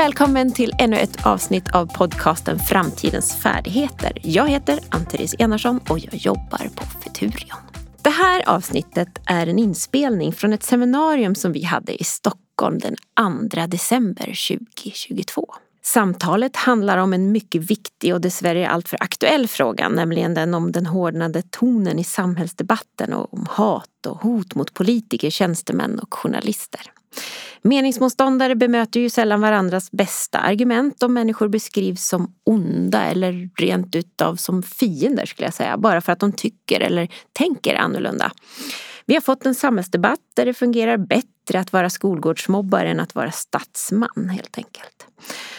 välkommen till ännu ett avsnitt av podcasten Framtidens färdigheter. Jag heter Ann-Therese Enarsson och jag jobbar på Futurion. Det här avsnittet är en inspelning från ett seminarium som vi hade i Stockholm den 2 december 2022. Samtalet handlar om en mycket viktig och dessvärre alltför aktuell fråga, nämligen den om den hårdnande tonen i samhällsdebatten och om hat och hot mot politiker, tjänstemän och journalister. Meningsmotståndare bemöter ju sällan varandras bästa argument och människor beskrivs som onda eller rent utav som fiender skulle jag säga, bara för att de tycker eller tänker annorlunda. Vi har fått en samhällsdebatt där det fungerar bättre att vara skolgårdsmobbare än att vara statsman helt enkelt.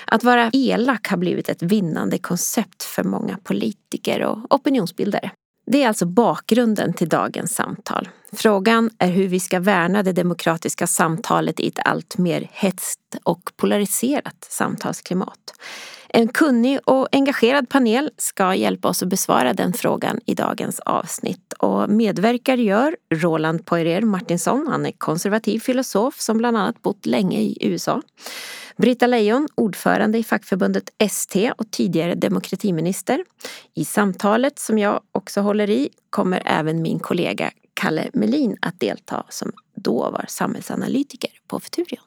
Att vara elak har blivit ett vinnande koncept för många politiker och opinionsbildare. Det är alltså bakgrunden till dagens samtal. Frågan är hur vi ska värna det demokratiska samtalet i ett allt mer hetskt och polariserat samtalsklimat. En kunnig och engagerad panel ska hjälpa oss att besvara den frågan i dagens avsnitt. Och medverkar gör Roland Poirier Martinsson. Han är konservativ filosof som bland annat bott länge i USA. Britta Lejon, ordförande i fackförbundet ST och tidigare demokratiminister. I samtalet som jag också håller i kommer även min kollega Kalle Melin att delta som då var samhällsanalytiker på Futurion.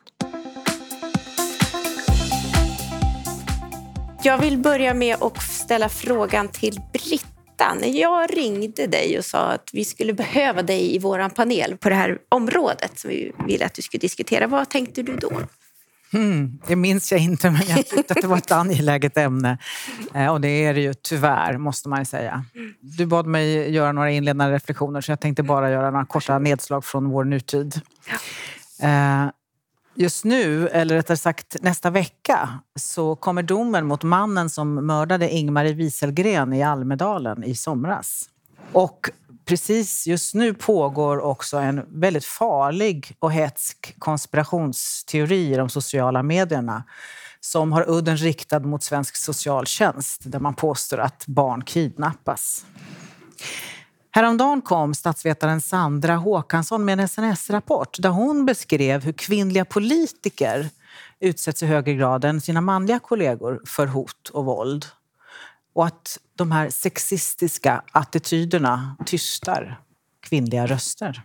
Jag vill börja med att ställa frågan till Britta. När jag ringde dig och sa att vi skulle behöva dig i vår panel på det här området som vi ville att du skulle diskutera, vad tänkte du då? Mm, det minns jag inte, men jag tyckte att det var ett angeläget ämne. Eh, och det är det ju tyvärr, måste man ju säga. Du bad mig göra några inledande reflektioner så jag tänkte bara göra några korta nedslag från vår nutid. Eh, just nu, eller rättare sagt nästa vecka, så kommer domen mot mannen som mördade Ingmarie Wieselgren i Almedalen i somras. Och precis just nu pågår också en väldigt farlig och hetsk konspirationsteori i de sociala medierna som har udden riktad mot svensk socialtjänst där man påstår att barn kidnappas. Häromdagen kom statsvetaren Sandra Håkansson med en SNS-rapport där hon beskrev hur kvinnliga politiker utsätts i högre grad än sina manliga kollegor för hot och våld. Och att de här sexistiska attityderna tystar kvinnliga röster.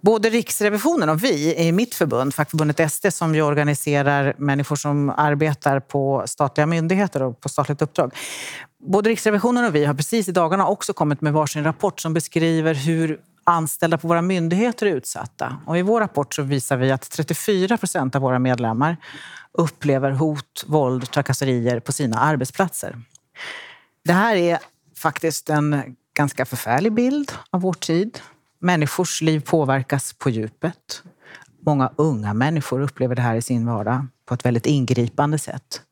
Både Riksrevisionen och vi i mitt förbund, fackförbundet SD, som ju organiserar människor som arbetar på statliga myndigheter och på statligt uppdrag. Både Riksrevisionen och vi har precis i dagarna också kommit med varsin rapport som beskriver hur anställda på våra myndigheter är utsatta. Och I vår rapport så visar vi att 34 procent av våra medlemmar upplever hot, våld, trakasserier på sina arbetsplatser. Det här är faktiskt en ganska förfärlig bild av vår tid. Människors liv påverkas på djupet. Många unga människor upplever det här i sin vardag på ett väldigt ingripande sätt.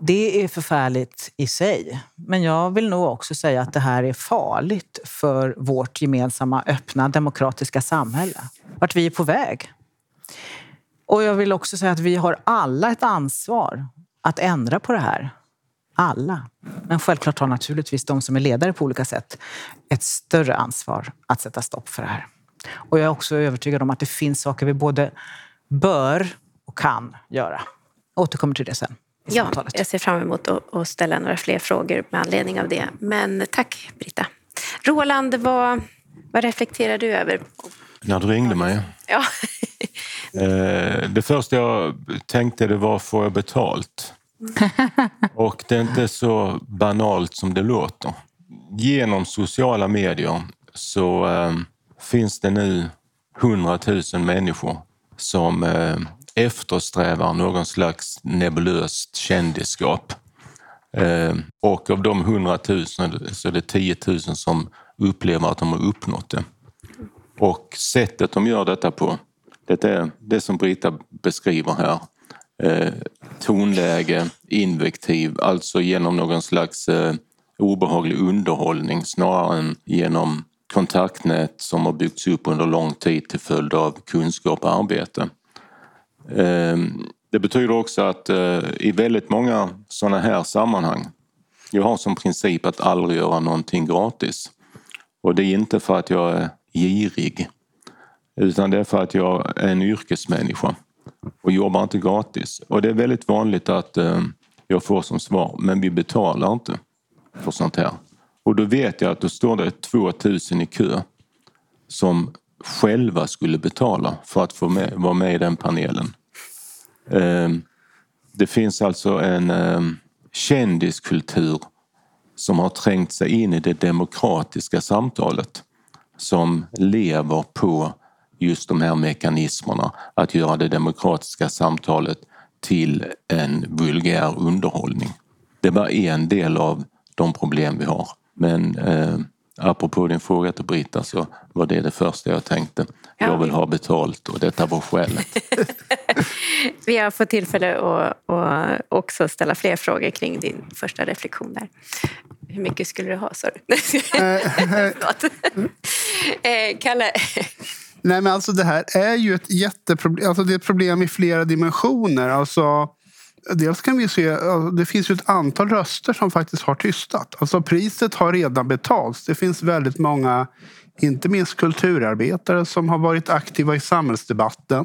Det är förfärligt i sig, men jag vill nog också säga att det här är farligt för vårt gemensamma öppna demokratiska samhälle. Vart vi är på väg. Och jag vill också säga att vi har alla ett ansvar att ändra på det här alla. Men självklart har naturligtvis de som är ledare på olika sätt ett större ansvar att sätta stopp för det här. Och jag är också övertygad om att det finns saker vi både bör och kan göra. Jag återkommer till det sen. Ja, jag ser fram emot att ställa några fler frågor med anledning av det. Men tack Britta. Roland, vad, vad reflekterar du över? När du ringde mig? Ja. Eh, det första jag tänkte det var, får jag betalt? Och det är inte så banalt som det låter. Genom sociala medier så eh, finns det nu hundratusen människor som eh, eftersträvar någon slags nebulöst kändisskap. Eh, och av de hundratusen så är det 10 000 som upplever att de har uppnått det. Och sättet de gör detta på, det är det som Brita beskriver här eh, tonläge, invektiv, alltså genom någon slags eh, obehaglig underhållning snarare än genom kontaktnät som har byggts upp under lång tid till följd av kunskap och arbete. Eh, det betyder också att eh, i väldigt många sådana här sammanhang, jag har som princip att aldrig göra någonting gratis. Och det är inte för att jag är girig utan det är för att jag är en yrkesmänniska och jobbar inte gratis. Och det är väldigt vanligt att eh, jag får som svar, men vi betalar inte för sånt här. Och då vet jag att då står det 2000 i kö som själva skulle betala för att få med, vara med i den panelen. Ehm, det finns alltså en ehm, kändiskultur som har trängt sig in i det demokratiska samtalet som lever på just de här mekanismerna att göra det demokratiska samtalet till en vulgär underhållning. Det var en del av de problem vi har. Men eh, apropå din fråga till Britta så var det det första jag tänkte. Jag vill ha betalt och detta var skälet. Vi har fått tillfälle att, att också ställa fler frågor kring din första reflektion där. Hur mycket skulle du ha, sa du? eh, Kalle? Nej, men alltså det här är ju ett jätteproblem. Alltså det är ett problem i flera dimensioner. Alltså, dels kan vi se, alltså, det finns ju ett antal röster som faktiskt har tystat. Alltså priset har redan betalts. Det finns väldigt många, inte minst kulturarbetare som har varit aktiva i samhällsdebatten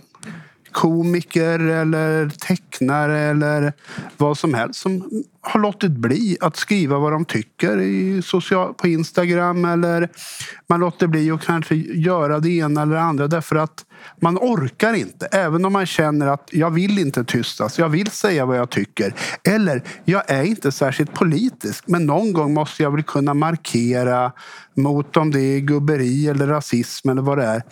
komiker eller tecknare eller vad som helst som har låtit bli att skriva vad de tycker i social, på Instagram eller man låter bli att kanske göra det ena eller det andra därför att man orkar inte. Även om man känner att jag vill inte tystas, jag vill säga vad jag tycker. Eller jag är inte särskilt politisk men någon gång måste jag väl kunna markera mot om det är gubberi eller rasism eller vad det är.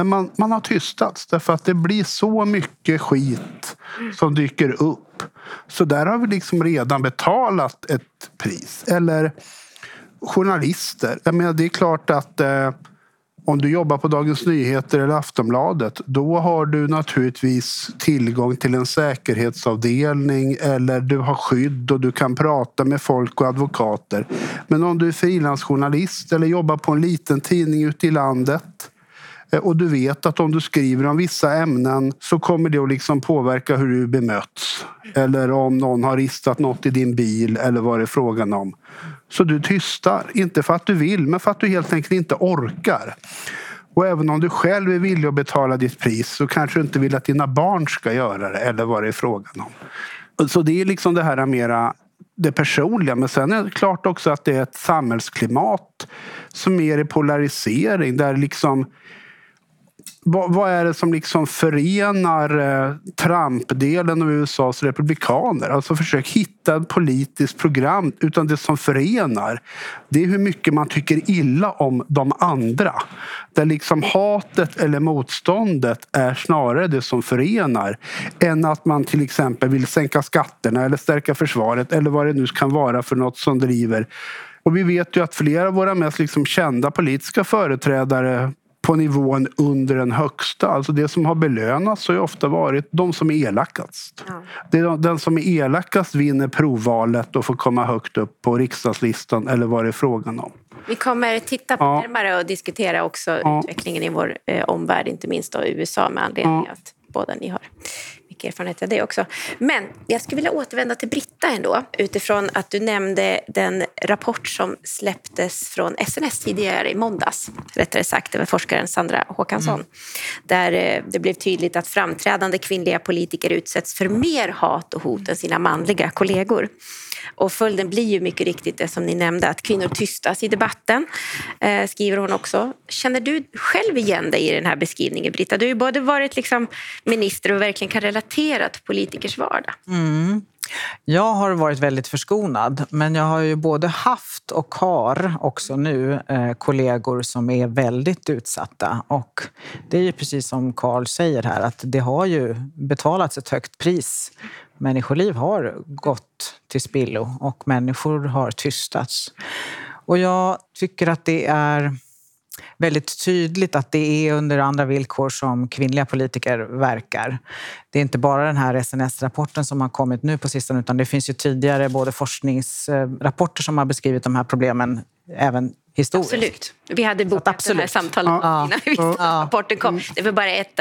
Men man, man har tystats därför att det blir så mycket skit som dyker upp. Så där har vi liksom redan betalat ett pris. Eller journalister. Jag menar, det är klart att eh, om du jobbar på Dagens Nyheter eller Aftonbladet då har du naturligtvis tillgång till en säkerhetsavdelning eller du har skydd och du kan prata med folk och advokater. Men om du är frilansjournalist eller jobbar på en liten tidning ute i landet Eh, och du vet att om du skriver om vissa ämnen så kommer det att liksom påverka hur du bemöts. Eller om någon har ristat något i din bil eller vad det är frågan om. Så du tystar, inte för att du vill men för att du helt enkelt inte orkar. Och även om du själv är villig att betala ditt pris så kanske du inte vill att dina barn ska göra det eller vad det är frågan om. Så det är liksom det här mera det personliga. Men sen är det klart också att det är ett samhällsklimat som är i polarisering där liksom vad, vad, är det som liksom förenar eh, Trump-delen av USAs republikaner? Alltså försök hitta ett politiskt program. Utan det som förenar det är hur mycket man tycker illa om de andra. Där liksom hatet eller motståndet är snarare det som förenar än att man till exempel vill sänka skatterna eller stärka försvaret eller vad det nu kan vara för något som driver och vi vet ju att flera av våra mest liksom kända politiska företrädare på nivån under den högsta. Alltså det som har belönats har ju ofta varit de som är elakast. Ja. Det är den som är elakast vinner provvalet och får komma högt upp på riksdagslistan eller vad det är frågan om. Vi kommer titta på ja. närmare och diskutera också ja. utvecklingen i vår eh, omvärld, inte minst då USA med anledning av att båda ni har mycket erfarenhet av det också. Men jag skulle vilja återvända till Britta ändå utifrån att du nämnde den rapport som släpptes från SNS tidigare i måndags. Rättare sagt, det var forskaren Sandra Håkansson. Mm. Där eh, det blev tydligt att framträdande kvinnliga politiker utsätts för mer hat och hot än sina manliga kollegor. Och följden blir ju mycket riktigt det som ni nämnde, att kvinnor tystas i debatten, eh, skriver hon också. Känner du själv igen dig i den här beskrivningen, Britta? Du har ju både varit liksom minister och verkligen kan relatera till politikers vardag. Mm. Jag har varit väldigt förskonad, men jag har ju både haft och har också nu eh, kollegor som är väldigt utsatta. Och det är ju precis som Karl säger här, att det har ju betalats ett högt pris människoliv har gått till spillo och människor har tystats. Och jag tycker att det är väldigt tydligt att det är under andra villkor som kvinnliga politiker verkar. Det är inte bara den här SNS-rapporten som har kommit nu på sistone utan det finns ju tidigare både forskningsrapporter som har beskrivit de här problemen även historiskt. Absolut. Vi hade bokat det här samtalet Ja. innan vi Ja. rapporten kom. Det var bara ett,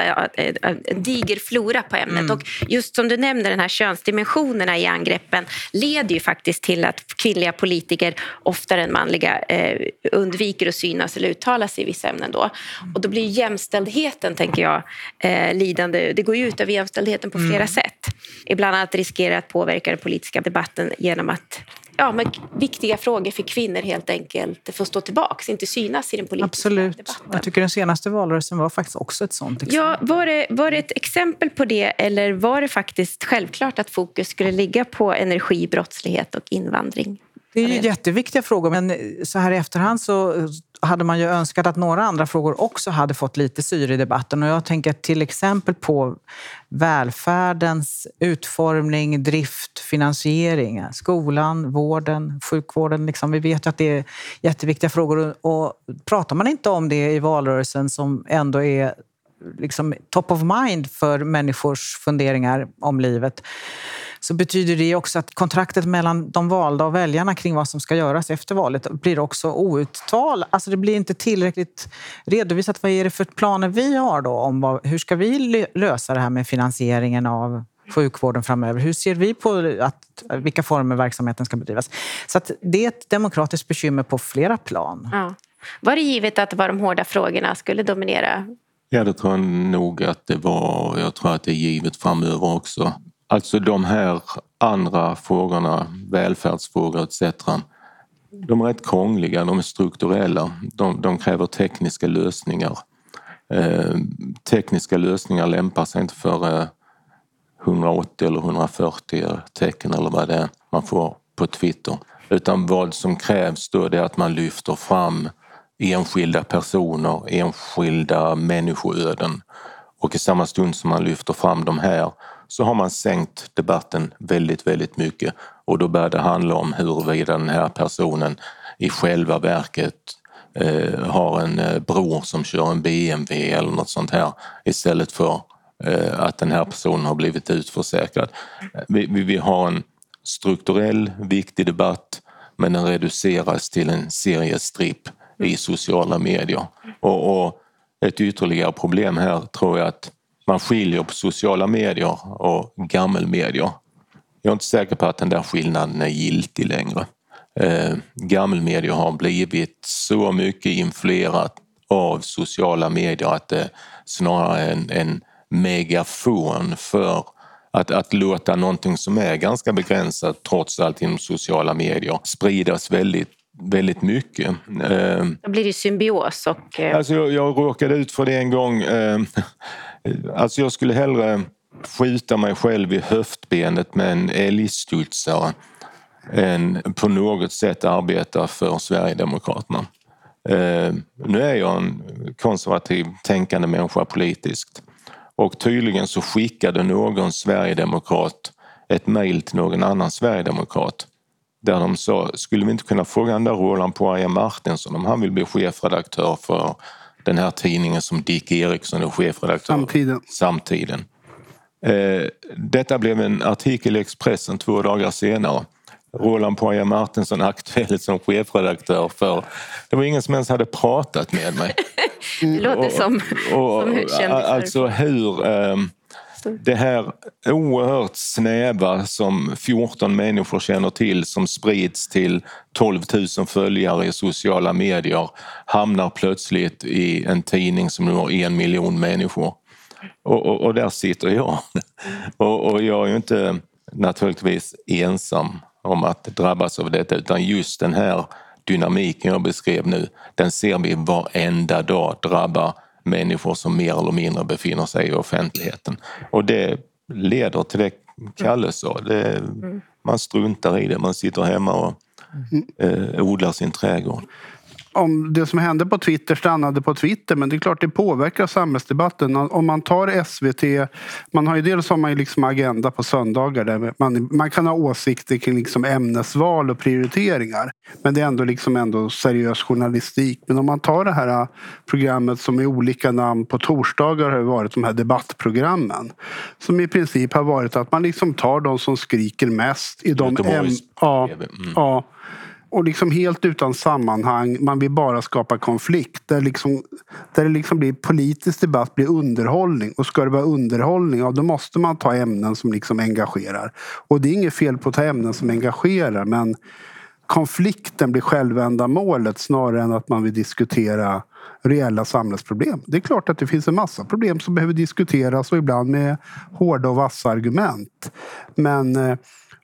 en diger flora på ämnet. Mm. Och just som du nämner, den här könsdimensionerna i angreppen leder ju faktiskt till att kvinnliga politiker oftare än manliga eh, undviker att synas eller uttala sig i vissa ämnen. Då. Och då blir jämställdheten, tänker jag, eh, lidande. Det går ju ut över jämställdheten på flera Mm. sätt. Ibland annat riskerar att påverka den politiska debatten genom att ja, men viktiga frågor för kvinnor helt enkelt får stå tillbaks, inte synas i den politiska Absolut. debatten. Jag tycker den senaste valrörelsen var faktiskt också ett sånt exempel. Ja, var, det, var det ett exempel på det eller var det faktiskt självklart att fokus skulle ligga på energi, brottslighet och invandring? Det är ju jätteviktiga frågor, men så här i efterhand så hade man ju önskat att några andra frågor också hade fått lite syre i debatten. Och jag tänker till exempel på välfärdens utformning, drift, finansiering, skolan, vården, sjukvården. Liksom. Vi vet ju att det är jätteviktiga frågor och pratar man inte om det i valrörelsen som ändå är liksom top of mind för människors funderingar om livet så betyder det också att kontraktet mellan de valda och väljarna kring vad som ska göras efter valet blir också outtal. Alltså det blir inte tillräckligt redovisat. Vad är det för planer vi har då? om vad, Hur ska vi lösa det här med finansieringen av sjukvården framöver? Hur ser vi på att, vilka former verksamheten ska bedrivas? Så att det är ett demokratiskt bekymmer på flera plan. Ja. Var det givet att det var de hårda frågorna skulle dominera? Ja, det tror jag nog att det var. Jag tror att det är givet framöver också. Alltså de här andra frågorna, välfärdsfrågor etc. De är rätt krångliga, de är strukturella. De, de kräver tekniska lösningar. Eh, tekniska lösningar lämpar sig inte för eh, 180 eller 140 tecken eller vad det är man får på Twitter. Utan vad som krävs då är att man lyfter fram enskilda personer, enskilda människoöden. Och i samma stund som man lyfter fram de här så har man sänkt debatten väldigt, väldigt mycket. Och då börjar det handla om huruvida den här personen i själva verket eh, har en eh, bror som kör en BMW eller något sånt här istället för eh, att den här personen har blivit utförsäkrad. Eh, vi, vi, vi har en strukturell, viktig debatt men den reduceras till en seriestripp i sociala medier. Och, och ett ytterligare problem här tror jag att man skiljer på sociala medier och gammelmedier. Jag är inte säker på att den där skillnaden är giltig längre. Eh, gammelmedier har blivit så mycket influerat av sociala medier att det snarare är en, en megafon för att, att låta någonting som är ganska begränsat trots allt inom sociala medier spridas väldigt, väldigt mycket. Eh, Då blir det symbios och... eh, Alltså jag, jag råkade ut för det en gång. Eh, alltså jag skulle hellre skjuta mig själv i höftbenet med en älgstudsare än på något sätt arbeta för Sverigedemokraterna. Nu är jag en konservativ tänkande människa politiskt och tydligen så skickade någon sverigedemokrat ett mejl till någon annan sverigedemokrat där de sa, skulle vi inte kunna fråga den där Roland Poirier Martinsson om han vill bli chefredaktör för den här tidningen som Dick Eriksson är chefredaktör Samtiden. Samtiden. Eh, detta blev en artikel i Expressen två dagar senare. Roland Poirier Martinsson aktuell som chefredaktör för... Det var ingen som ens hade pratat med mig. det låter som, Och, som kändisar. alltså hur... ehm, det här oerhört snäva som 14 människor känner till som sprids till 12 000 följare i sociala medier hamnar plötsligt i en tidning som nu har en miljon människor. Och, och, och där sitter jag. Och, och jag är ju inte naturligtvis ensam om att drabbas av detta utan just den här dynamiken jag beskrev nu den ser vi varenda dag drabba människor som mer eller mindre befinner sig i offentligheten. Och det leder till det Kalle sa. Det, man struntar i det, man sitter hemma och eh, odlar sin trädgård. Om det som hände på Twitter stannade på Twitter men det är klart det påverkar samhällsdebatten. Om man tar SVT, man har ju dels har man ju liksom agenda på söndagar där man, man kan ha åsikter kring liksom ämnesval och prioriteringar. Men det är ändå liksom ändå seriös journalistik. Men om man tar det här programmet som är olika namn på torsdagar har varit de här debattprogrammen. Som i princip har varit att man liksom tar de som skriker mest i de Göteborgs ja, mm. ja, och liksom helt utan sammanhang. Man vill bara skapa konflikt. Där, liksom, där det liksom blir politisk debatt blir underhållning. Och ska det vara underhållning, ja, då måste man ta ämnen som liksom engagerar. Och det är inget fel på att ta ämnen som engagerar men konflikten blir självändamålet snarare än att man vill diskutera reella samhällsproblem. Det är klart att det finns en massa problem som behöver diskuteras och ibland med hårda och vassa argument. Men eh,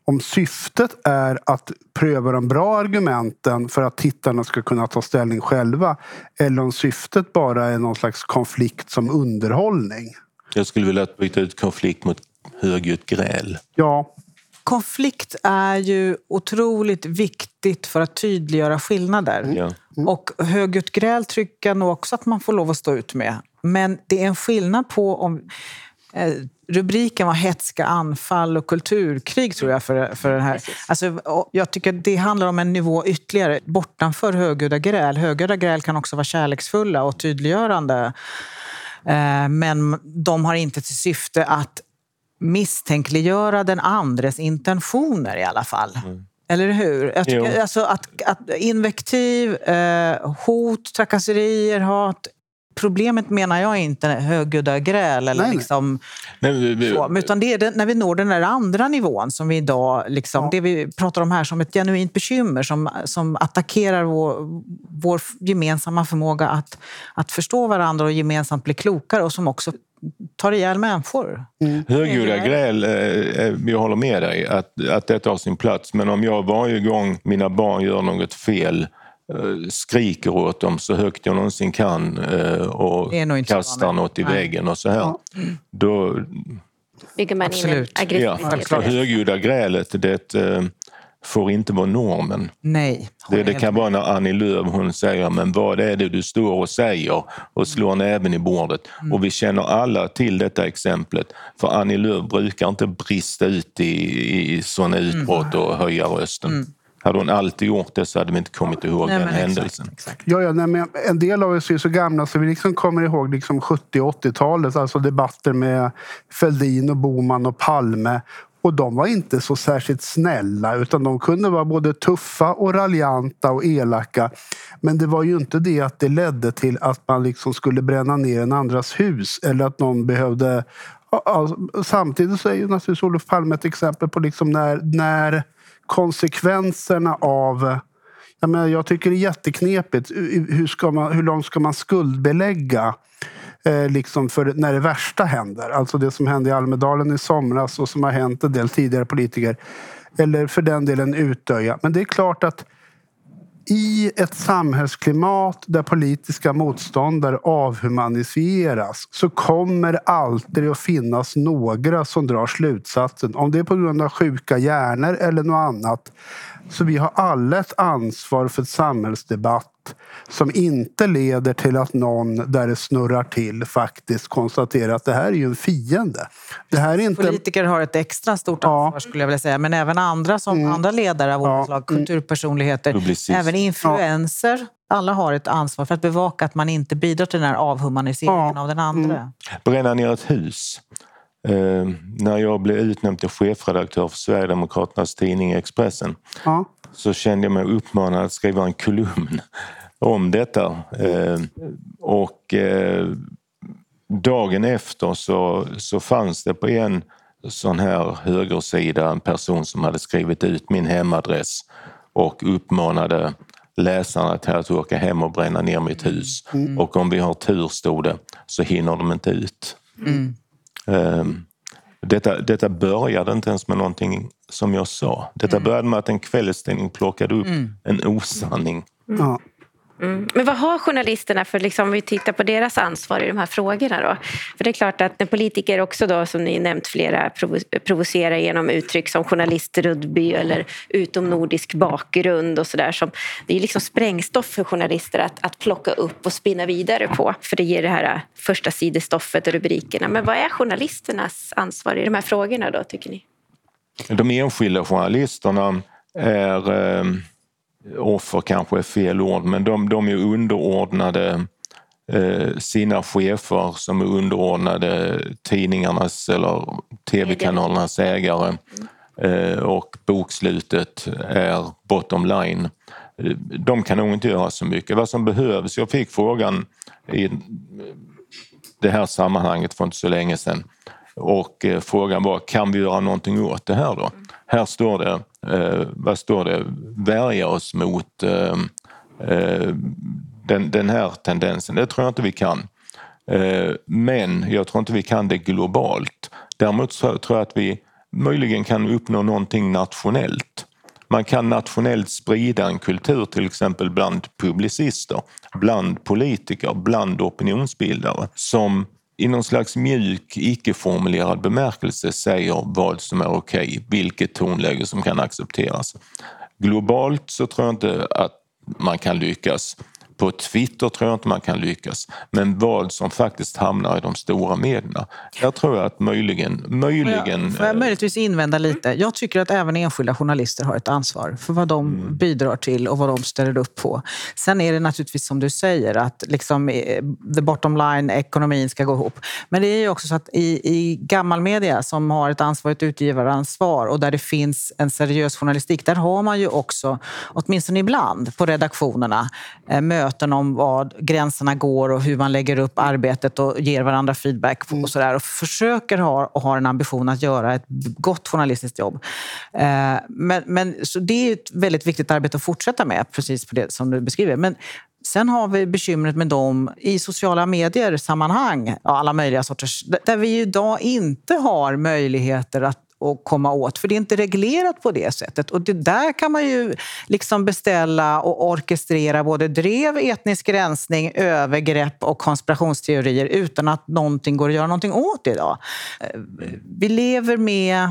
om syftet är att pröva de bra argumenten för att tittarna ska kunna ta ställning själva eller om syftet bara är någon slags konflikt som underhållning. Jag skulle vilja byta ut konflikt mot högljutt gräl. Ja, Konflikt är ju otroligt viktigt för att tydliggöra skillnader. Ja. Och högljutt gräl tycker jag nog också att man får lov att stå ut med. Men det är en skillnad på om... Eh, rubriken var hetska anfall och kulturkrig tror jag för, för den här. Alltså, jag tycker det handlar om en nivå ytterligare bortanför högljudda gräl. Högljudda gräl kan också vara kärleksfulla och tydliggörande. Eh, men de har inte till syfte att misstänkliggöra den andres intentioner i alla fall. Eller hur? Jag tycker, alltså att, att invektiv, eh, hot, trakasserier, hat. Problemet menar jag inte högljudda gräl eller Nej, nej. liksom Nej, vi- vi- så, utan det är den, när vi når den där andra nivån som vi idag, liksom, Ja. det vi pratar om här som ett genuint bekymmer som, som attackerar vår, vår gemensamma förmåga att, att förstå varandra och gemensamt bli klokare och som också tar ihjäl människor. Högljudda gräl, eh, eh, jag håller med dig att, att detta har sin plats. Men om jag varje gång mina barn gör något fel eh, skriker åt dem så högt jag någonsin kan eh, och kastar något i Nej. väggen och så här. Ja. Då, Bygger man in Absolut. ja, aggressivitet. för högljudda grälet det eh, får inte vara normen. Nej. Det, det kan vara när Annie Lööf hon säger men vad är det du står och säger och slår näven i bordet. Mm. Och vi känner alla till detta exemplet. För Annie Lööf brukar inte brista ut i, i sådana Mm. utbrott och höja rösten. Hade hon alltid gjort det så hade vi inte kommit ihåg Nej, den händelsen. Exakt, exakt. Ja, ja, nej, men en del av oss är så gamla så vi liksom kommer ihåg liksom 70 och 80-talet. Alltså debatter med Fälldin och Boman och Palme. Och de var inte så särskilt snälla utan de kunde vara både tuffa och raljanta och elaka. Men det var ju inte det att det ledde till att man liksom skulle bränna ner en andras hus eller att någon behövde... Samtidigt så är ju naturligtvis Olof Palme ett exempel på liksom när, när konsekvenserna av jag, menar, jag tycker det är jätteknepigt. Hur, ska man, hur långt ska man skuldbelägga eh, liksom för när det värsta händer? Alltså det som hände i Almedalen i somras och som har hänt en del tidigare politiker. Eller för den delen Utöja. Men det är klart att i ett samhällsklimat där politiska motståndare avhumaniseras så kommer alltid att finnas några som drar slutsatsen. Om det är på grund av sjuka hjärnor eller något annat. Så vi har alla ett ansvar för ett samhällsdebatt som inte leder till att någon där det snurrar till faktiskt konstaterar att det här är ju en fiende. Det här är inte... Politiker har ett extra stort Ja. Mm. ansvar skulle jag vilja säga. Men även andra som andra ledare av olika Ja. slag, kulturpersonligheter, Publicister. även influenser. Alla har ett ansvar för att bevaka att man inte bidrar till den här avhumaniseringen Ja. av den andra. Bränna ner ett hus. Eh, när jag blev utnämnd till chefredaktör för Sverigedemokraternas tidning Expressen Ja. så kände jag mig uppmanad att skriva en kolumn om detta. Eh, och eh, dagen efter så, så fanns det på en sån här högersida en person som hade skrivit ut min hemadress och uppmanade läsarna till att åka hem och bränna ner mitt hus. Och om vi har tur, stod det, så hinner de inte ut. Ehm, Detta, detta började inte ens med någonting som jag sa. Detta började med att en kvällstidning plockade upp en osanning. Ja. Mm. Men vad har journalisterna för, liksom, om vi tittar på deras ansvar i de här frågorna då? För det är klart att när politiker också då, som ni nämnt flera, provo- provocerar genom uttryck som journalistrudby eller utomnordisk bakgrund och sådär. Det är liksom sprängstoff för journalister att, att plocka upp och spinna vidare på. För det ger det här första sidestoffet och rubrikerna. Men vad är journalisternas ansvar i de här frågorna då, tycker ni? De enskilda journalisterna är eh, offer kanske är fel ord, men de, de är underordnade eh, sina chefer som är underordnade tidningarnas eller tv-kanalernas ägare. Eh, och bokslutet är bottom line. de kan nog inte göra så mycket. Vad som behövs, jag fick frågan i det här sammanhanget för inte så länge sedan och eh, frågan var kan vi göra någonting åt det här då? Här står det, eh, vad står det, värja oss mot eh, eh, den, den här tendensen. Det tror jag inte vi kan. Eh, men jag tror inte vi kan det globalt. Däremot så tror jag att vi möjligen kan uppnå någonting nationellt. Man kan nationellt sprida en kultur till exempel bland publicister, bland politiker, bland opinionsbildare som i någon slags mjuk, icke-formulerad bemärkelse säger vad som är okej, okay, vilket tonläge som kan accepteras. Globalt så tror jag inte att man kan lyckas. På Twitter tror jag inte man kan lyckas. Men vad som faktiskt hamnar i de stora medierna. Jag tror att möjligen... möjligen får jag, jag möjligtvis invända lite? Jag tycker att även enskilda journalister har ett ansvar för vad de mm. bidrar till och vad de ställer upp på. Sen är det naturligtvis som du säger att liksom, eh, the bottom line, ekonomin ska gå ihop. Men det är ju också så att i, i gammal media som har ett ansvar, ett utgivaransvar och där det finns en seriös journalistik, där har man ju också, åtminstone ibland, på redaktionerna eh, möten om vad gränserna går och hur man lägger upp arbetet och ger varandra feedback och mm. sådär. Och försöker ha, och har en ambition att göra ett gott journalistiskt jobb. Eh, men, men, så det är ett väldigt viktigt arbete att fortsätta med, precis på det som du beskriver. Men Sen har vi bekymret med dem i sociala medier-sammanhang, alla möjliga sorters, där vi idag inte har möjligheter att att komma åt, för det är inte reglerat på det sättet. Och det där kan man ju liksom beställa och orkestrera både drev, etnisk rensning, övergrepp och konspirationsteorier utan att någonting går att göra någonting åt idag. Eh, vi lever med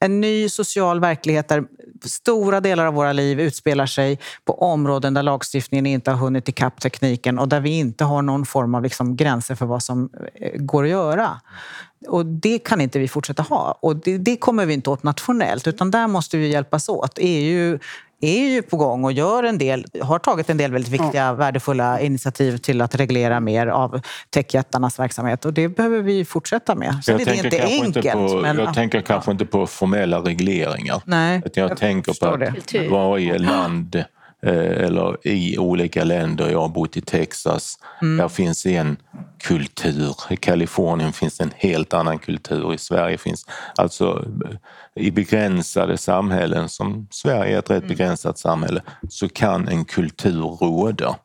en ny social verklighet där stora delar av våra liv utspelar sig på områden där lagstiftningen inte har hunnit ikapp tekniken och där vi inte har någon form av liksom gränser för vad som eh, går att göra. Och det kan inte vi fortsätta ha. Och det, det, kommer vi inte åt nationellt, utan där måste vi hjälpas åt. EU är ju på gång och gör en del, har tagit en del väldigt viktiga, ja. värdefulla initiativ till att reglera mer av techjättarnas verksamhet. Och det behöver vi fortsätta med. Sen jag är det inte enkelt. Inte på, men, jag tänker kanske inte på formella regleringar. Nej, jag, jag tänker på att varje land eller i olika länder. Jag har bott i Texas. Mm. Där finns en kultur. I Kalifornien finns en helt annan kultur. I Sverige finns alltså i begränsade samhällen som Sverige är ett rätt mm. begränsat samhälle så kan en kultur råda.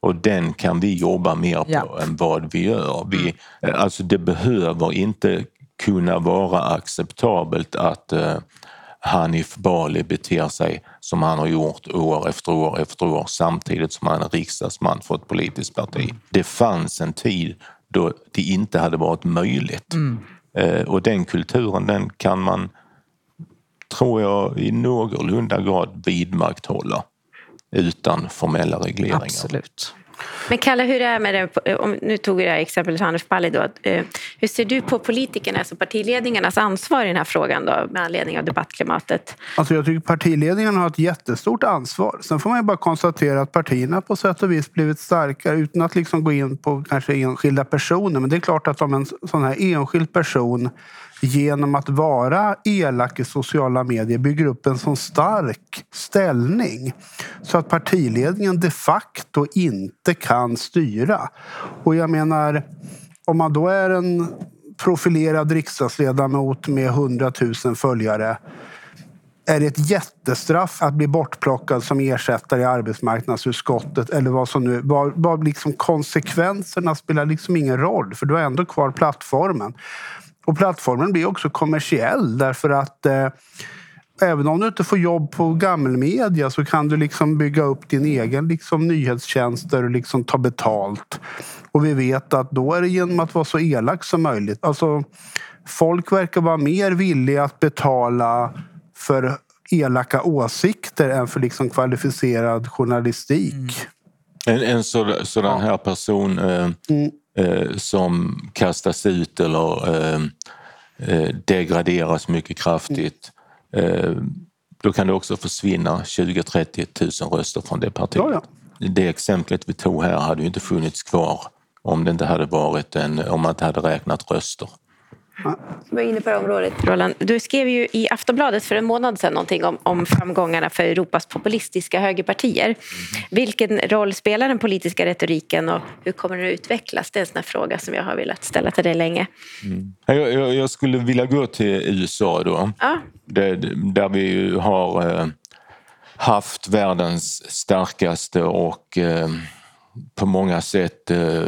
Och den kan vi jobba mer på ja. än vad vi gör. Vi, mm. alltså det behöver inte kunna vara acceptabelt att Hanif Bali beter sig som han har gjort år efter år efter år samtidigt som han är riksdagsman för ett politiskt parti. Det fanns en tid då det inte hade varit möjligt. Mm. Eh, och den kulturen den kan man, tror jag, i någorlunda grad vidmakthålla utan formella regleringar. Absolut. Men Kalle, hur är med det, om, nu tog vi det här exemplet Hanif Bali då. Eh, hur ser du på politikernas alltså och partiledningarnas ansvar i den här frågan då, med anledning av debattklimatet? Alltså jag tycker partiledningarna har ett jättestort ansvar. Sen får man ju bara konstatera att partierna på sätt och vis blivit starkare utan att liksom gå in på kanske enskilda personer. Men det är klart att om en sån här enskild person genom att vara elak i sociala medier bygger upp en sån stark ställning så att partiledningen de facto inte kan styra. Och jag menar, om man då är en profilerad riksdagsledamot med 100 000 följare är det ett jättestraff att bli bortplockad som ersättare i arbetsmarknadsutskottet eller vad som nu... Vad, vad liksom konsekvenserna spelar liksom ingen roll för du har ändå kvar plattformen. Och plattformen blir också kommersiell därför att eh, även om du inte får jobb på gammelmedia så kan du liksom bygga upp din egen liksom, nyhetstjänster och liksom ta betalt. Och vi vet att då är det genom att vara så elak som möjligt. Alltså, folk verkar vara mer villiga att betala för elaka åsikter än för liksom kvalificerad journalistik. Mm. En, en sådan här person eh, mm eh, som kastas ut eller eh, eh degraderas mycket kraftigt. Då kan det också försvinna 20-30 000 röster från det partiet. Ja, ja. Det exemplet vi tog här hade ju inte funnits kvar om det inte hade varit en, om man inte hade räknat röster. Som är inne på det området. Roland, du skrev ju i Aftonbladet för en månad sedan någonting om, om framgångarna för Europas populistiska högerpartier. Vilken roll spelar den politiska retoriken och hur kommer den att utvecklas? Det är en sån fråga som jag har velat ställa till dig länge. Mm. Jag, jag, jag, skulle vilja gå till USA då. Ja. Där, där vi har eh, haft världens starkaste och eh, på många sätt eh,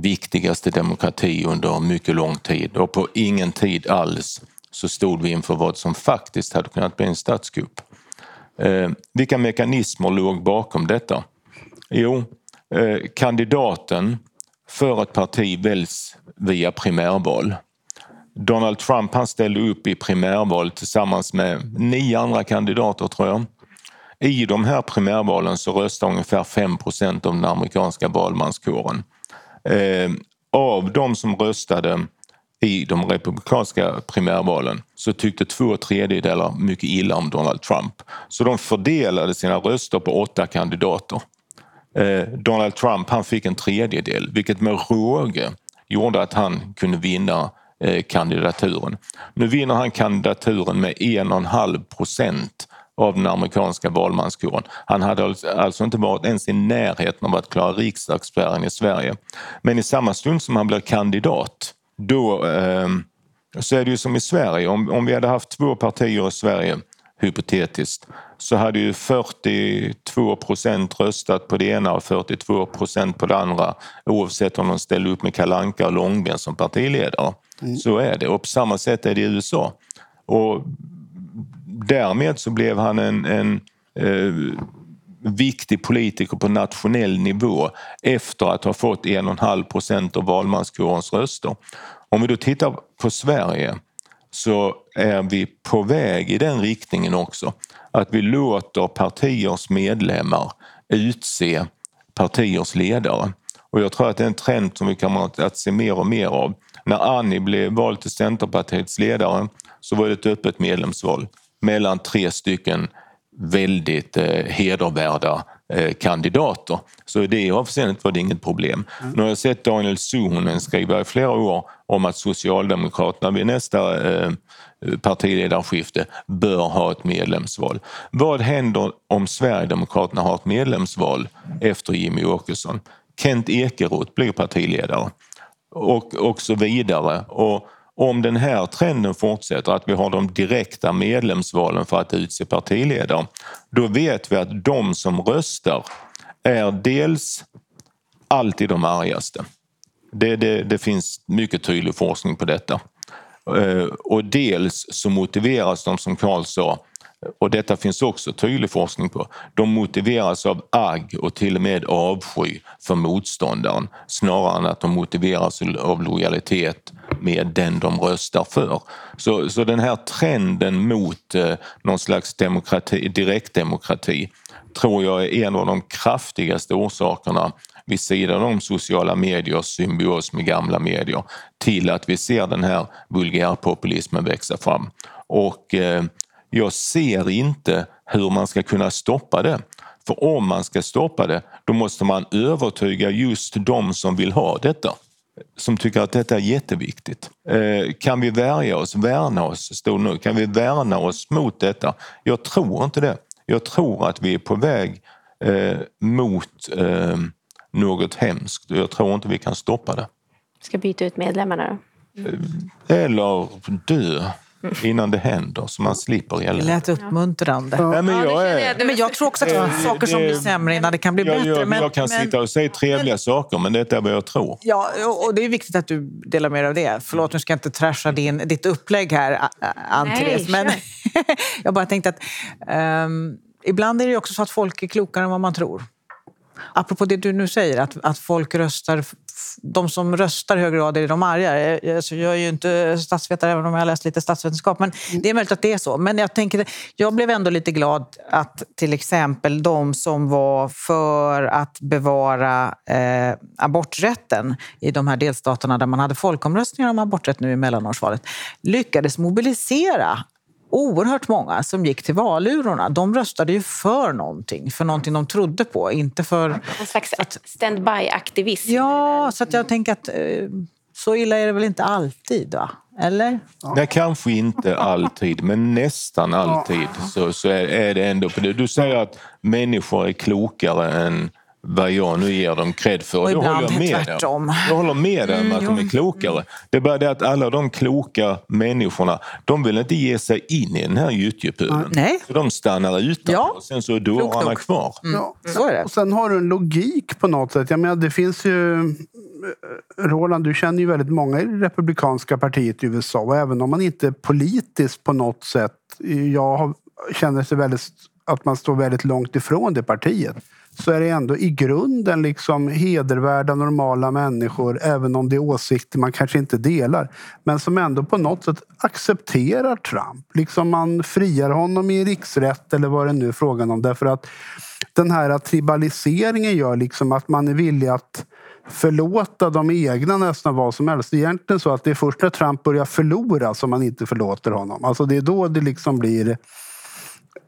viktigaste demokrati under mycket lång tid och på ingen tid alls så stod vi inför vad som faktiskt hade kunnat bli en statskupp. Eh, vilka mekanismer låg bakom detta? Jo, eh, kandidaten för ett parti väljs via primärval. Donald Trump han ställde upp i primärval tillsammans med nio andra kandidater tror jag. I de här primärvalen så röstar ungefär 5% av den amerikanska valmanskåren. Eh, av de som röstade i de republikanska primärvalen så tyckte två tredjedelar mycket illa om Donald Trump. Så de fördelade sina röster på åtta kandidater. Eh, Donald Trump han fick en tredjedel vilket med råge gjorde att han kunde vinna eh, kandidaturen. Nu vinner han kandidaturen med en och en halv procent av den amerikanska valmanskåren. Han hade alltså, inte varit ens i närheten av att klara riksdagsspärren i Sverige. Men i samma stund som han blir kandidat då eh, så är det ju som i Sverige, om, om vi hade haft två partier i Sverige hypotetiskt så hade ju 42 procent röstat på det ena och 42 procent på det andra oavsett om de ställde upp med Kalanka och Långben som partiledare. Mm. Så är det och på samma sätt är det i USA. Och därmed så blev han en, en eh, viktig politiker på nationell nivå efter att ha fått en och en halv procent av valmanskårens röster. Om vi då tittar på Sverige så är vi på väg i den riktningen också. Att vi låter partiers medlemmar utse partiers ledare. Och jag tror att det är en trend som vi kommer att se mer och mer av. När Annie blev vald till Centerpartiets ledare så var det ett öppet medlemsval mellan tre stycken väldigt eh, hedervärda eh, kandidater. Så i det avseendet var det inget problem. Mm. Nu har jag sett Daniel Suhonen skriva i flera år om att Socialdemokraterna vid nästa eh, partiledarskifte bör ha ett medlemsval. Vad händer om Sverigedemokraterna har ett medlemsval efter Jimmy Åkesson? Kent Ekeroth blir partiledare och, och så vidare. Och om den här trenden fortsätter, att vi har de direkta medlemsvalen för att utse partiledare, då vet vi att de som röstar är dels alltid de argaste. Det, det, det finns mycket tydlig forskning på detta. Eh, och dels så motiveras de, som Karl sa, och detta finns också tydlig forskning på, de motiveras av agg och till och med avsky för motståndaren snarare än att de motiveras av lojalitet med den de röstar för. Så, så den här trenden mot eh, någon slags demokrati, direktdemokrati tror jag är en av de kraftigaste orsakerna vid sidan om sociala mediers symbios med gamla medier till att vi ser den här vulgärpopulismen växa fram. Och eh, jag ser inte hur man ska kunna stoppa det. För om man ska stoppa det, då måste man övertyga just de som vill ha detta. Som tycker att detta är jätteviktigt. Eh, kan vi värja oss, värna oss, stod nu, kan vi värna oss mot detta? Jag tror inte det. Jag tror att vi är på väg eh, mot eh, något hemskt och jag tror inte vi kan stoppa det. Ska byta ut medlemmarna då? Eller dö innan det händer så man slipper gälla. Det lät uppmuntrande. Ja. Nej, men, jag är, men jag tror också att det är saker som blir sämre innan det kan bli jag, bättre. Jag, men, jag kan men, sitta och säga trevliga men, saker men detta är vad jag tror. Ja, och det är viktigt att du delar med dig av det. Förlåt, nu ska jag inte trasha din, ditt upplägg här, Ann-Therese. Men jag bara tänkte att um, ibland är det också så att folk är klokare än vad man tror. Apropå det du nu säger, att, att folk röstar de som röstar i hög grad är de arga. Alltså jag är ju inte statsvetare även om jag har läst lite statsvetenskap. Men det är möjligt att det är så. Men jag, tänker, jag blev ändå lite glad att till exempel de som var för att bevara eh, aborträtten i de här delstaterna där man hade folkomröstningar om aborträtt nu i mellanårsvalet lyckades mobilisera oerhört många som gick till valurnorna, de röstade ju för någonting, för någonting de trodde på, inte för... En slags standby-aktivism. Ja, så att jag tänker att eh, så illa är det väl inte alltid. Va? Eller? Nej, kanske inte alltid, men nästan alltid så, så är, är det ändå på det. Du säger att människor är klokare än vad jag nu ger dem cred för. Och ibland håller jag med tvärtom. om. Jag håller med dig om Mm, att de är klokare. Det är bara det att alla de kloka människorna, de vill inte ge sig in i den här gyttjepölen. Nej. Så de stannar utanför Ja. och sen så är dårarna kvar. Ja. Så är det. Och sen har du en logik på något sätt. Jag menar, det finns ju... Roland, du känner ju väldigt många i det republikanska partiet i USA och även om man inte politiskt på något sätt... Jag känner sig väldigt, att man står väldigt långt ifrån det partiet så är det ändå i grunden liksom hedervärda, normala människor även om det är åsikter man kanske inte delar. Men som ändå på något sätt accepterar Trump. Liksom man friar honom i riksrätt eller vad det nu är frågan om. Därför att den här tribaliseringen gör liksom att man är villig att förlåta de egna nästan vad som helst. Det är egentligen så att det är först när Trump börjar förlora som man inte förlåter honom. Alltså det är då det liksom blir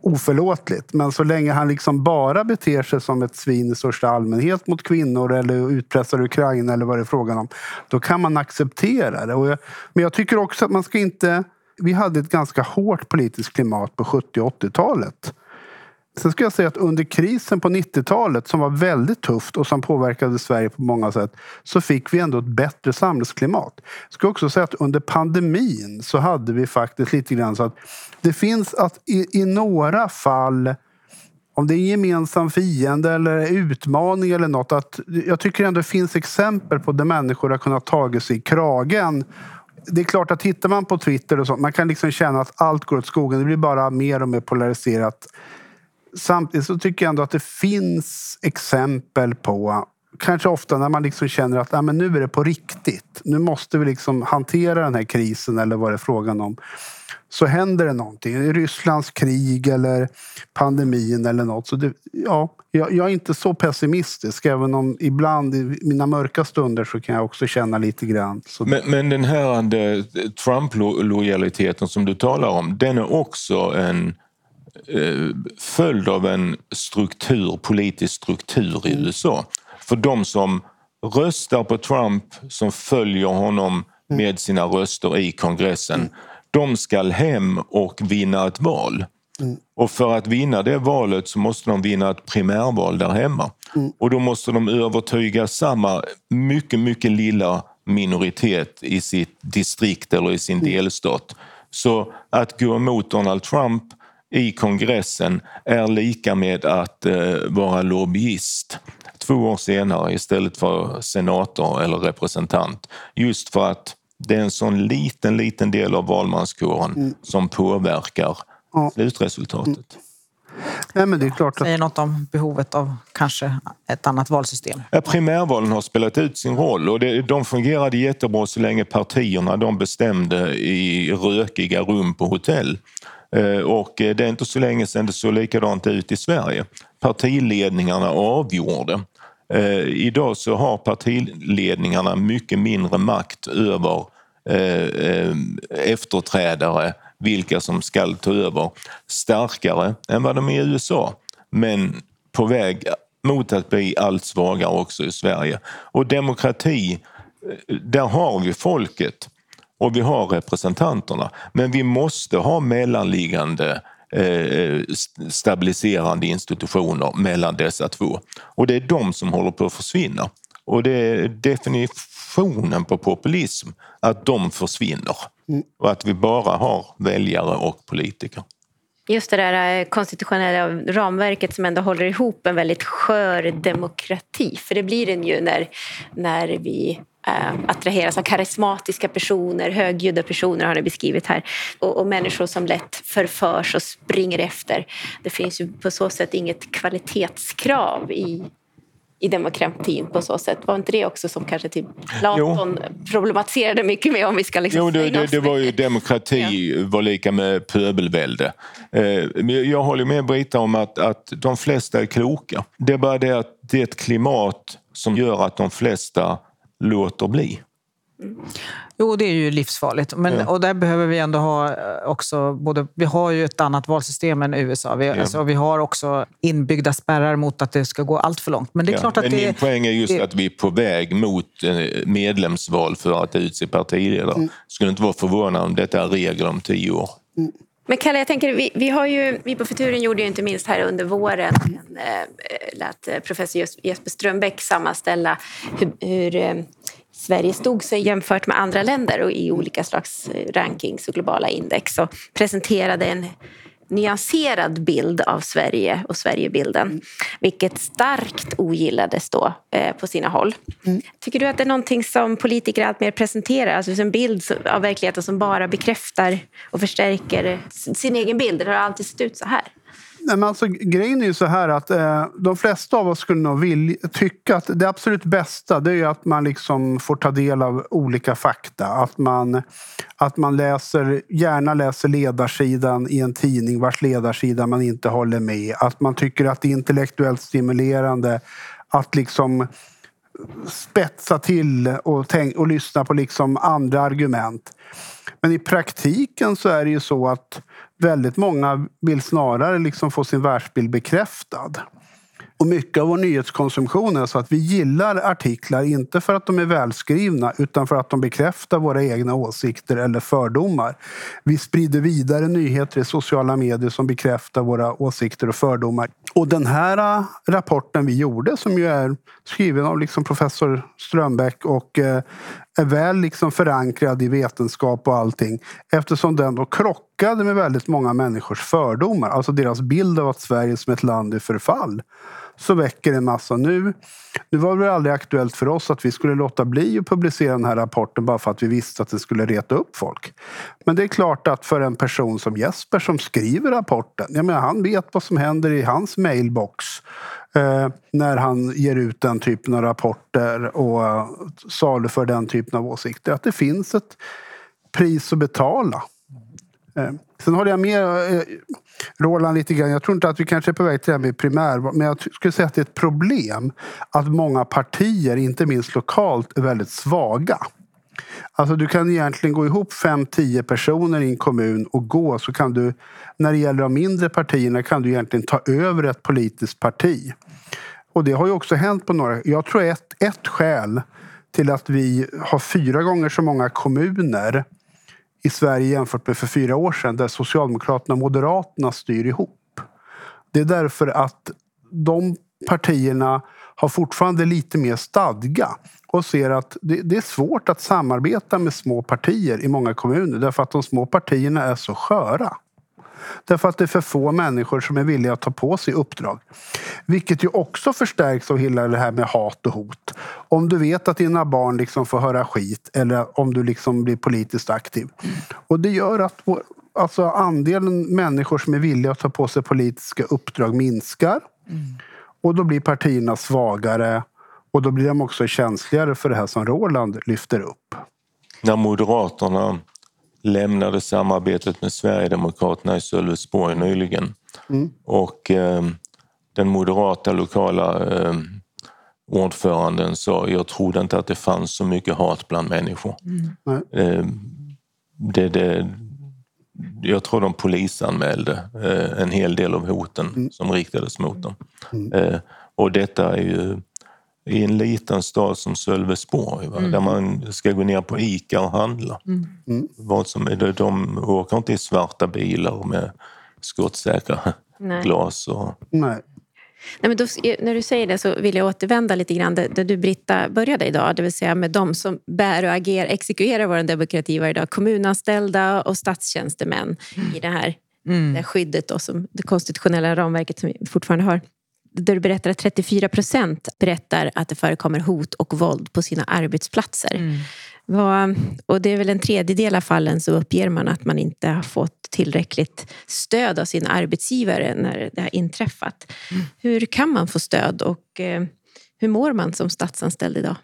oförlåtligt. Men så länge han liksom bara beter sig som ett svin i största allmänhet mot kvinnor eller utpressar Ukraina eller vad det är frågan om. Då kan man acceptera det. Och jag, men jag tycker också att man ska inte... Vi hade ett ganska hårt politiskt klimat på 70 och 80-talet. Sen ska jag säga att under krisen på 90-talet som var väldigt tufft och som påverkade Sverige på många sätt så fick vi ändå ett bättre samhällsklimat. Jag ska också säga att under pandemin så hade vi faktiskt lite grann så att det finns att i, i några fall om det är en gemensam fiende eller utmaning eller något. Att jag tycker ändå det finns exempel på där människor har kunnat tagit sig i kragen. Det är klart att tittar man på Twitter och sånt, man kan liksom känna att allt går åt skogen. Det blir bara mer och mer polariserat. Samtidigt så tycker jag ändå att det finns exempel på Kanske ofta när man liksom känner att ah, men nu är det på riktigt. Nu måste vi liksom hantera den här krisen eller vad det är frågan om. Så händer det någonting. Rysslands krig eller pandemin eller något. Så det, ja, jag, jag är inte så pessimistisk även om ibland i mina mörka stunder så kan jag också känna lite grann. Men, men den här eh, Trump-lojaliteten som du talar om, den är också en eh, följd av en struktur, politisk struktur i USA. För de som röstar på Trump, som följer honom med sina röster i kongressen, de ska hem och vinna ett val. Och för att vinna det valet så måste de vinna ett primärval där hemma. Och då måste de övertyga samma mycket, mycket lilla minoritet i sitt distrikt eller i sin delstat. Så att gå emot Donald Trump i kongressen är lika med att eh, vara lobbyist två år senare istället för senator eller representant. Just för att det är en sån liten, liten del av valmanskåren som påverkar Ja. slutresultatet. Nej, men det är klart att Säger något om behovet av kanske ett annat valsystem. Ja, primärvalen har spelat ut sin roll och det, de fungerade jättebra så länge partierna de bestämde i rökiga rum på hotell. Eh, Och det är inte så länge sedan det såg likadant ut i Sverige. Partiledningarna avgjorde. Eh, Idag så har partiledningarna mycket mindre makt över eh, eh, efterträdare, vilka som ska ta över, starkare än vad de är i USA. Men på väg mot att bli allt svagare också i Sverige. Och demokrati, eh, där har vi folket och vi har representanterna. Men vi måste ha mellanliggande eh, st- stabiliserande institutioner mellan dessa två. Och det är de som håller på att försvinna. Och det är definitionen på populism, att de försvinner. Och att vi bara har väljare och politiker. Just det där eh, konstitutionella ramverket som ändå håller ihop en väldigt skör demokrati. För det blir den ju när, när vi eh, attraheras av karismatiska personer, högljudda personer har det beskrivit här. Och, och människor som lätt förförs och springer efter. Det finns ju på så sätt inget kvalitetskrav i i demokratin på så sätt. Var inte det också som kanske typ Platon problematiserade mycket med om vi ska liksom Jo, det, det, det var ju demokrati var lika med pöbelvälde. Eh, Jag håller med Brita om att, att de flesta är kloka. Det är bara det att det är ett klimat som gör att de flesta låter bli. Jo, det är ju livsfarligt. Men, Ja. Och där behöver vi ändå ha eh, också... Både, vi har ju ett annat valsystem än USA. Vi, Ja. alltså, vi har också inbyggda spärrar mot att det ska gå allt för långt. Men det är Ja, klart att men det... min poäng är just det- att vi är på väg mot eh, medlemsval för att utse partiledare. Mm. Skulle inte vara förvånad om detta är regel om tio år. Men Kalle, jag tänker, vi, vi, har ju, vi på Futuren gjorde ju inte minst här under våren en, eh, lät professor Jes- Jesper Strömbäck sammanställa hur, hur Sverige stod sig jämfört med andra länder och i olika slags eh, rankings och globala index och presenterade en nyanserad bild av Sverige och Sverigebilden, vilket starkt ogillades då eh, på sina håll. Tycker du att det är någonting som politiker alltmer presenterar, alltså en bild av verkligheten som bara bekräftar och förstärker sin egen bild? Det har alltid sett ut så här. Nej, men alltså, grejen är ju så här att eh, de flesta av oss skulle nog vilja, tycka att det absolut bästa det är att man liksom får ta del av olika fakta. Att man, att man läser, gärna läser ledarsidan i en tidning vars ledarsida man inte håller med. Att man tycker att det är intellektuellt stimulerande att liksom spetsa till och, tänk, och lyssna på liksom andra argument. Men i praktiken så är det ju så att väldigt många vill snarare liksom få sin världsbild bekräftad. Och mycket av vår nyhetskonsumtion är så att vi gillar artiklar, inte för att de är välskrivna utan för att de bekräftar våra egna åsikter eller fördomar. Vi sprider vidare nyheter i sociala medier som bekräftar våra åsikter och fördomar. Och den här äh, rapporten vi gjorde, som ju är skriven av liksom professor Strömbäck och äh, är väl liksom förankrad i vetenskap och allting eftersom den då krockade med väldigt många människors fördomar, alltså deras bild av att Sverige som ett land i förfall så väcker en massa nu. Nu var det aldrig aktuellt för oss att vi skulle låta bli att publicera den här rapporten bara för att vi visste att det skulle reta upp folk. Men det är klart att för en person som Jesper som skriver rapporten, jag menar, han vet vad som händer i hans mailbox eh, när han ger ut den typen av rapporter och eh, saluför den typen av åsikter. Att det finns ett pris att betala. Eh, Sen håller jag med eh, Roland lite grann. Jag tror inte att vi kanske är på väg till det här med primärval. Men jag skulle säga att det är ett problem att många partier, inte minst lokalt, är väldigt svaga. Alltså du kan egentligen gå ihop fem, tio personer i en kommun och gå så kan du, när det gäller de mindre partierna, kan du egentligen ta över ett politiskt parti. Och det har ju också hänt på några... Jag tror ett, ett skäl till att vi har fyra gånger så många kommuner i Sverige jämfört med för fyra år sedan där Socialdemokraterna och Moderaterna styr ihop. Det är därför att de partierna har fortfarande lite mer stadga och ser att det, det är svårt att samarbeta med små partier i många kommuner därför att de små partierna är så sköra. Därför att det är för få människor som är villiga att ta på sig uppdrag. Vilket ju också förstärks av hela det här med hat och hot. Om du vet att dina barn liksom får höra skit eller om du liksom blir politiskt aktiv. Och det gör att vår, alltså andelen människor som är villiga att ta på sig politiska uppdrag minskar. Och då blir partierna svagare och då blir de också känsligare för det här som Roland lyfter upp. När Moderaterna lämnade samarbetet med Sverigedemokraterna i Sölvesborg nyligen och eh, den moderata lokala eh, ordföranden sa jag trodde inte att det fanns så mycket hat bland människor. Nej. Eh, det, det, jag tror de polisanmälde eh, en hel del av hoten som riktades mot dem. Eh, och detta är ju i en liten stad som Sölvesborg va? där man ska gå ner på Ica och handla. Vad som är det, de åker inte i svarta bilar med skottsäkra Nej. glas. Och, Nej. Nej, men då, när du säger det så vill jag återvända lite grann där, där du Britta började idag, det vill säga med de som bär och agerar, exekverar vår demokrati varje dag. Kommunanställda och statstjänstemän i det här, det här skyddet, då, som, det konstitutionella ramverket som vi fortfarande har. Där du berättar att 34 procent berättar att det förekommer hot och våld på sina arbetsplatser. Vad, och det är väl en tredjedel av fallen så uppger man att man inte har fått tillräckligt stöd av sin arbetsgivare när det har inträffat. Hur kan man få stöd och eh, hur mår man som statsanställd idag?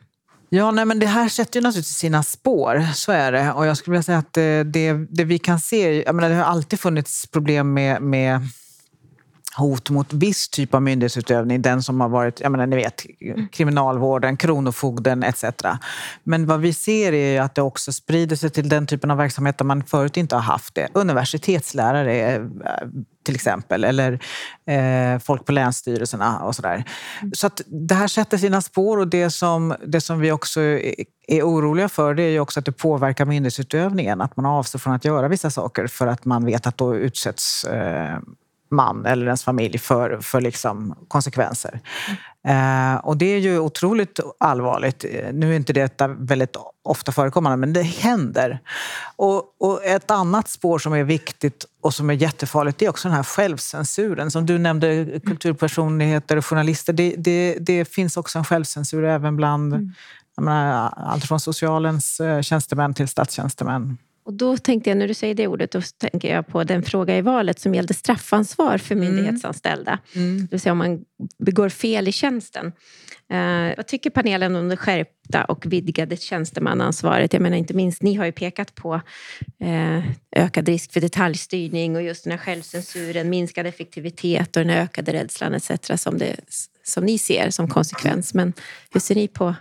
Ja, nej, men det här sätter ju naturligtvis sina spår, så är det. Och jag skulle vilja säga att eh, det, det vi kan se, jag menar, det har alltid funnits problem med, med hot mot viss typ av myndighetsutövning, den som har varit, jag menar, ni vet, kriminalvården, kronofogden etc. Men vad vi ser är att det också sprider sig till den typen av verksamhet där man förut inte har haft det. Universitetslärare eh, till exempel, eller eh, folk på länsstyrelserna och sådär. Så att det här sätter sina spår och det som, det som vi också är, är oroliga för det är ju också att det påverkar myndighetsutövningen. Att man avstår från att göra vissa saker för att man vet att då utsätts eh, man eller ens familj för, för liksom konsekvenser. Eh, och det är ju otroligt allvarligt. Nu är inte detta väldigt ofta förekommande, men det händer. Och, och, ett annat spår som är viktigt och som är jättefarligt det är också den här självcensuren. Som du nämnde, kulturpersonligheter och journalister. Det, det, det finns också en självcensur även bland mm. menar, allt från socialens eh, tjänstemän till statstjänstemän. Och då tänkte jag, när du säger det ordet, då tänker jag på den fråga i valet som gällde straffansvar för mm. myndighetsanställda. Mm. Det vill säga om man begår fel i tjänsten. Uh, vad tycker panelen om det skärpta och vidgade tjänstemannaansvaret? Jag menar inte minst, ni har ju pekat på uh, ökad risk för detaljstyrning och just den här självcensuren, minskad effektivitet och den ökade rädslan etc. Som, det, som ni ser som konsekvens. Men hur ser ni på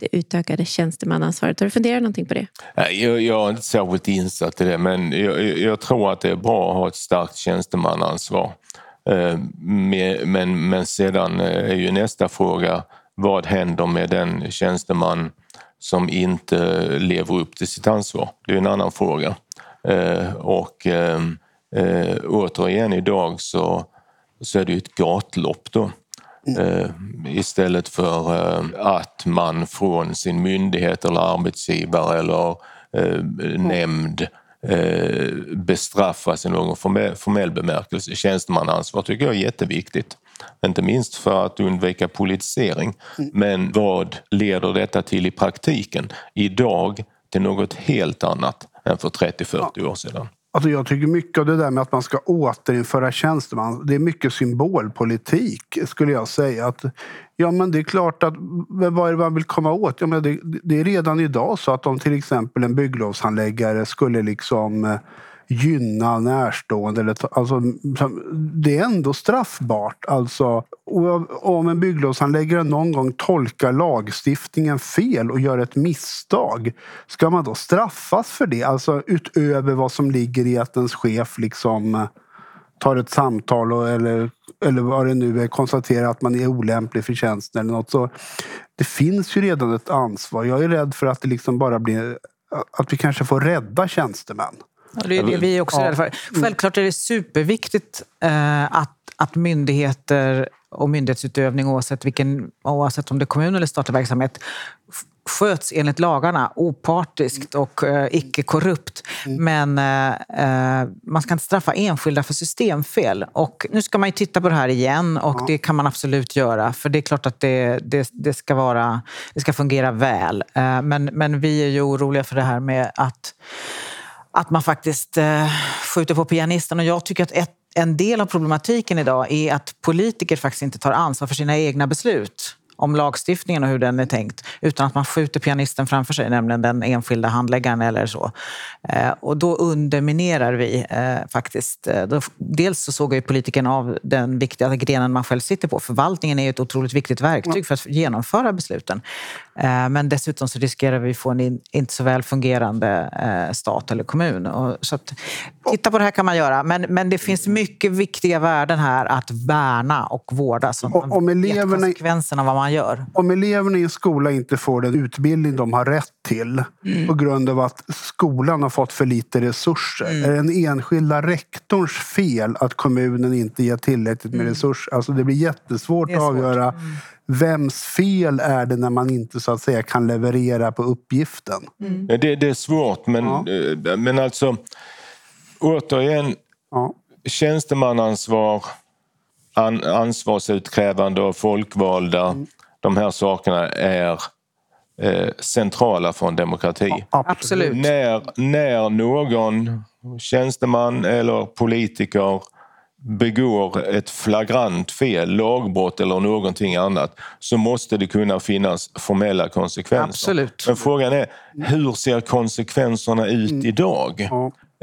det utökade tjänstemannaansvaret. Har du funderat någonting på det? Jag, jag är inte särskilt insatt i det men jag, jag, tror att det är bra att ha ett starkt tjänstemannaansvar. Eh, men, men, men sedan eh, är ju nästa fråga vad händer med den tjänsteman som inte lever upp till sitt ansvar? Det är en annan fråga. Eh, och återigen idag så, så är det ju ett gatlopp då. Eh, istället för eh, att man från sin myndighet eller arbetsgivare eller eh, nämnd bestraffas i någon formell bemärkelse. Tjänstemannaansvar tycker jag är jätteviktigt. Inte minst för att undvika politisering. Mm. Men vad leder detta till i praktiken? Idag till något helt annat än för 30-40 år sedan. Alltså jag tycker mycket av det där med att man ska återinföra tjänsteman, det är mycket symbolpolitik skulle jag säga. Att, ja men det är klart att vad är det man vill komma åt? Ja, men det, det är redan idag så att om till exempel en bygglovshandläggare skulle liksom eh, gynna närstående. Eller, alltså, det är ändå straffbart. Alltså, om en bygglovshandläggare någon gång tolkar lagstiftningen fel och gör ett misstag, ska man då straffas för det? Alltså utöver vad som ligger i att ens chef liksom eh, tar ett samtal och, eller, eller vad det nu är, konstaterar att man är olämplig för tjänsten eller något. Så det finns ju redan ett ansvar. Jag är rädd för att det liksom bara blir att vi kanske får rädda tjänstemän. Ja, det är det vi är också ja. rädda för. Självklart är det superviktigt eh, att, att myndigheter och myndighetsutövning oavsett, vilken, oavsett om det är kommun eller statlig verksamhet sköts enligt lagarna opartiskt och eh, icke korrupt. Mm. Men eh, eh, man ska inte straffa enskilda för systemfel. Och nu ska man ju titta på det här igen och det kan man absolut göra. För det är klart att det, det, det ska, vara, det ska fungera väl. Eh, men, men vi är ju oroliga för det här med att att man faktiskt eh, skjuter på pianisten. Och jag tycker att ett, en del av problematiken idag är att politiker faktiskt inte tar ansvar för sina egna beslut om lagstiftningen och hur den är tänkt utan att man skjuter pianisten framför sig, nämligen den enskilda handläggaren eller så. Eh, och då underminerar vi eh, faktiskt... Eh, dels så sågar ju politikern av den viktiga grenen man själv sitter på. Förvaltningen är ett otroligt viktigt verktyg för att genomföra besluten. Men dessutom så riskerar vi att få en inte så väl fungerande stat eller kommun. Så att, titta på det här kan man göra, men, men det finns mycket viktiga värden här att värna och vårda. Så man om eleverna, vet konsekvenserna av vad man man gör. Om eleverna i en skola inte får den utbildning de har rätt till mm. på grund av att skolan har fått för lite resurser. Mm. Är det den enskilda rektorns fel att kommunen inte ger tillräckligt med mm. resurser? Alltså det blir jättesvårt det att avgöra mm. vems fel är det när man inte så att säga kan leverera på uppgiften? Mm. Det, det, är svårt men, ja. Eh, men alltså återigen ja. tjänstemannaansvar an, ansvarsutkrävande och folkvalda. Mm. De här sakerna är eh, centrala för en demokrati. Absolut. När, när någon tjänsteman eller politiker begår ett flagrant fel, lagbrott eller någonting annat så måste det kunna finnas formella konsekvenser. Absolut. Men frågan är, hur ser konsekvenserna ut Mm. idag?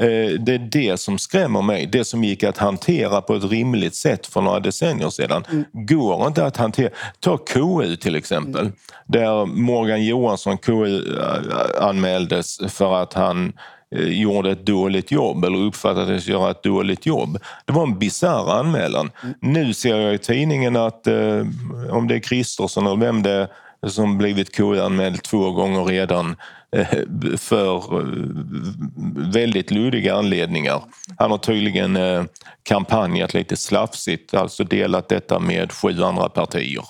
Eh, Det är det som skrämmer mig. Det som gick att hantera på ett rimligt sätt för några decennier sedan går inte att hantera. Ta KU till exempel, där Morgan Johansson KU eh, anmäldes för att han eh, gjorde ett dåligt jobb eller uppfattades göra ett dåligt jobb. Det var en bisarr anmälan. Nu ser jag i tidningen att om det är Kristersson eller vem det är som blivit KU-anmäld två gånger redan eh, för eh, väldigt luddiga anledningar. Han har tydligen eh, kampanjat lite slafsigt, alltså delat detta med sju andra partier.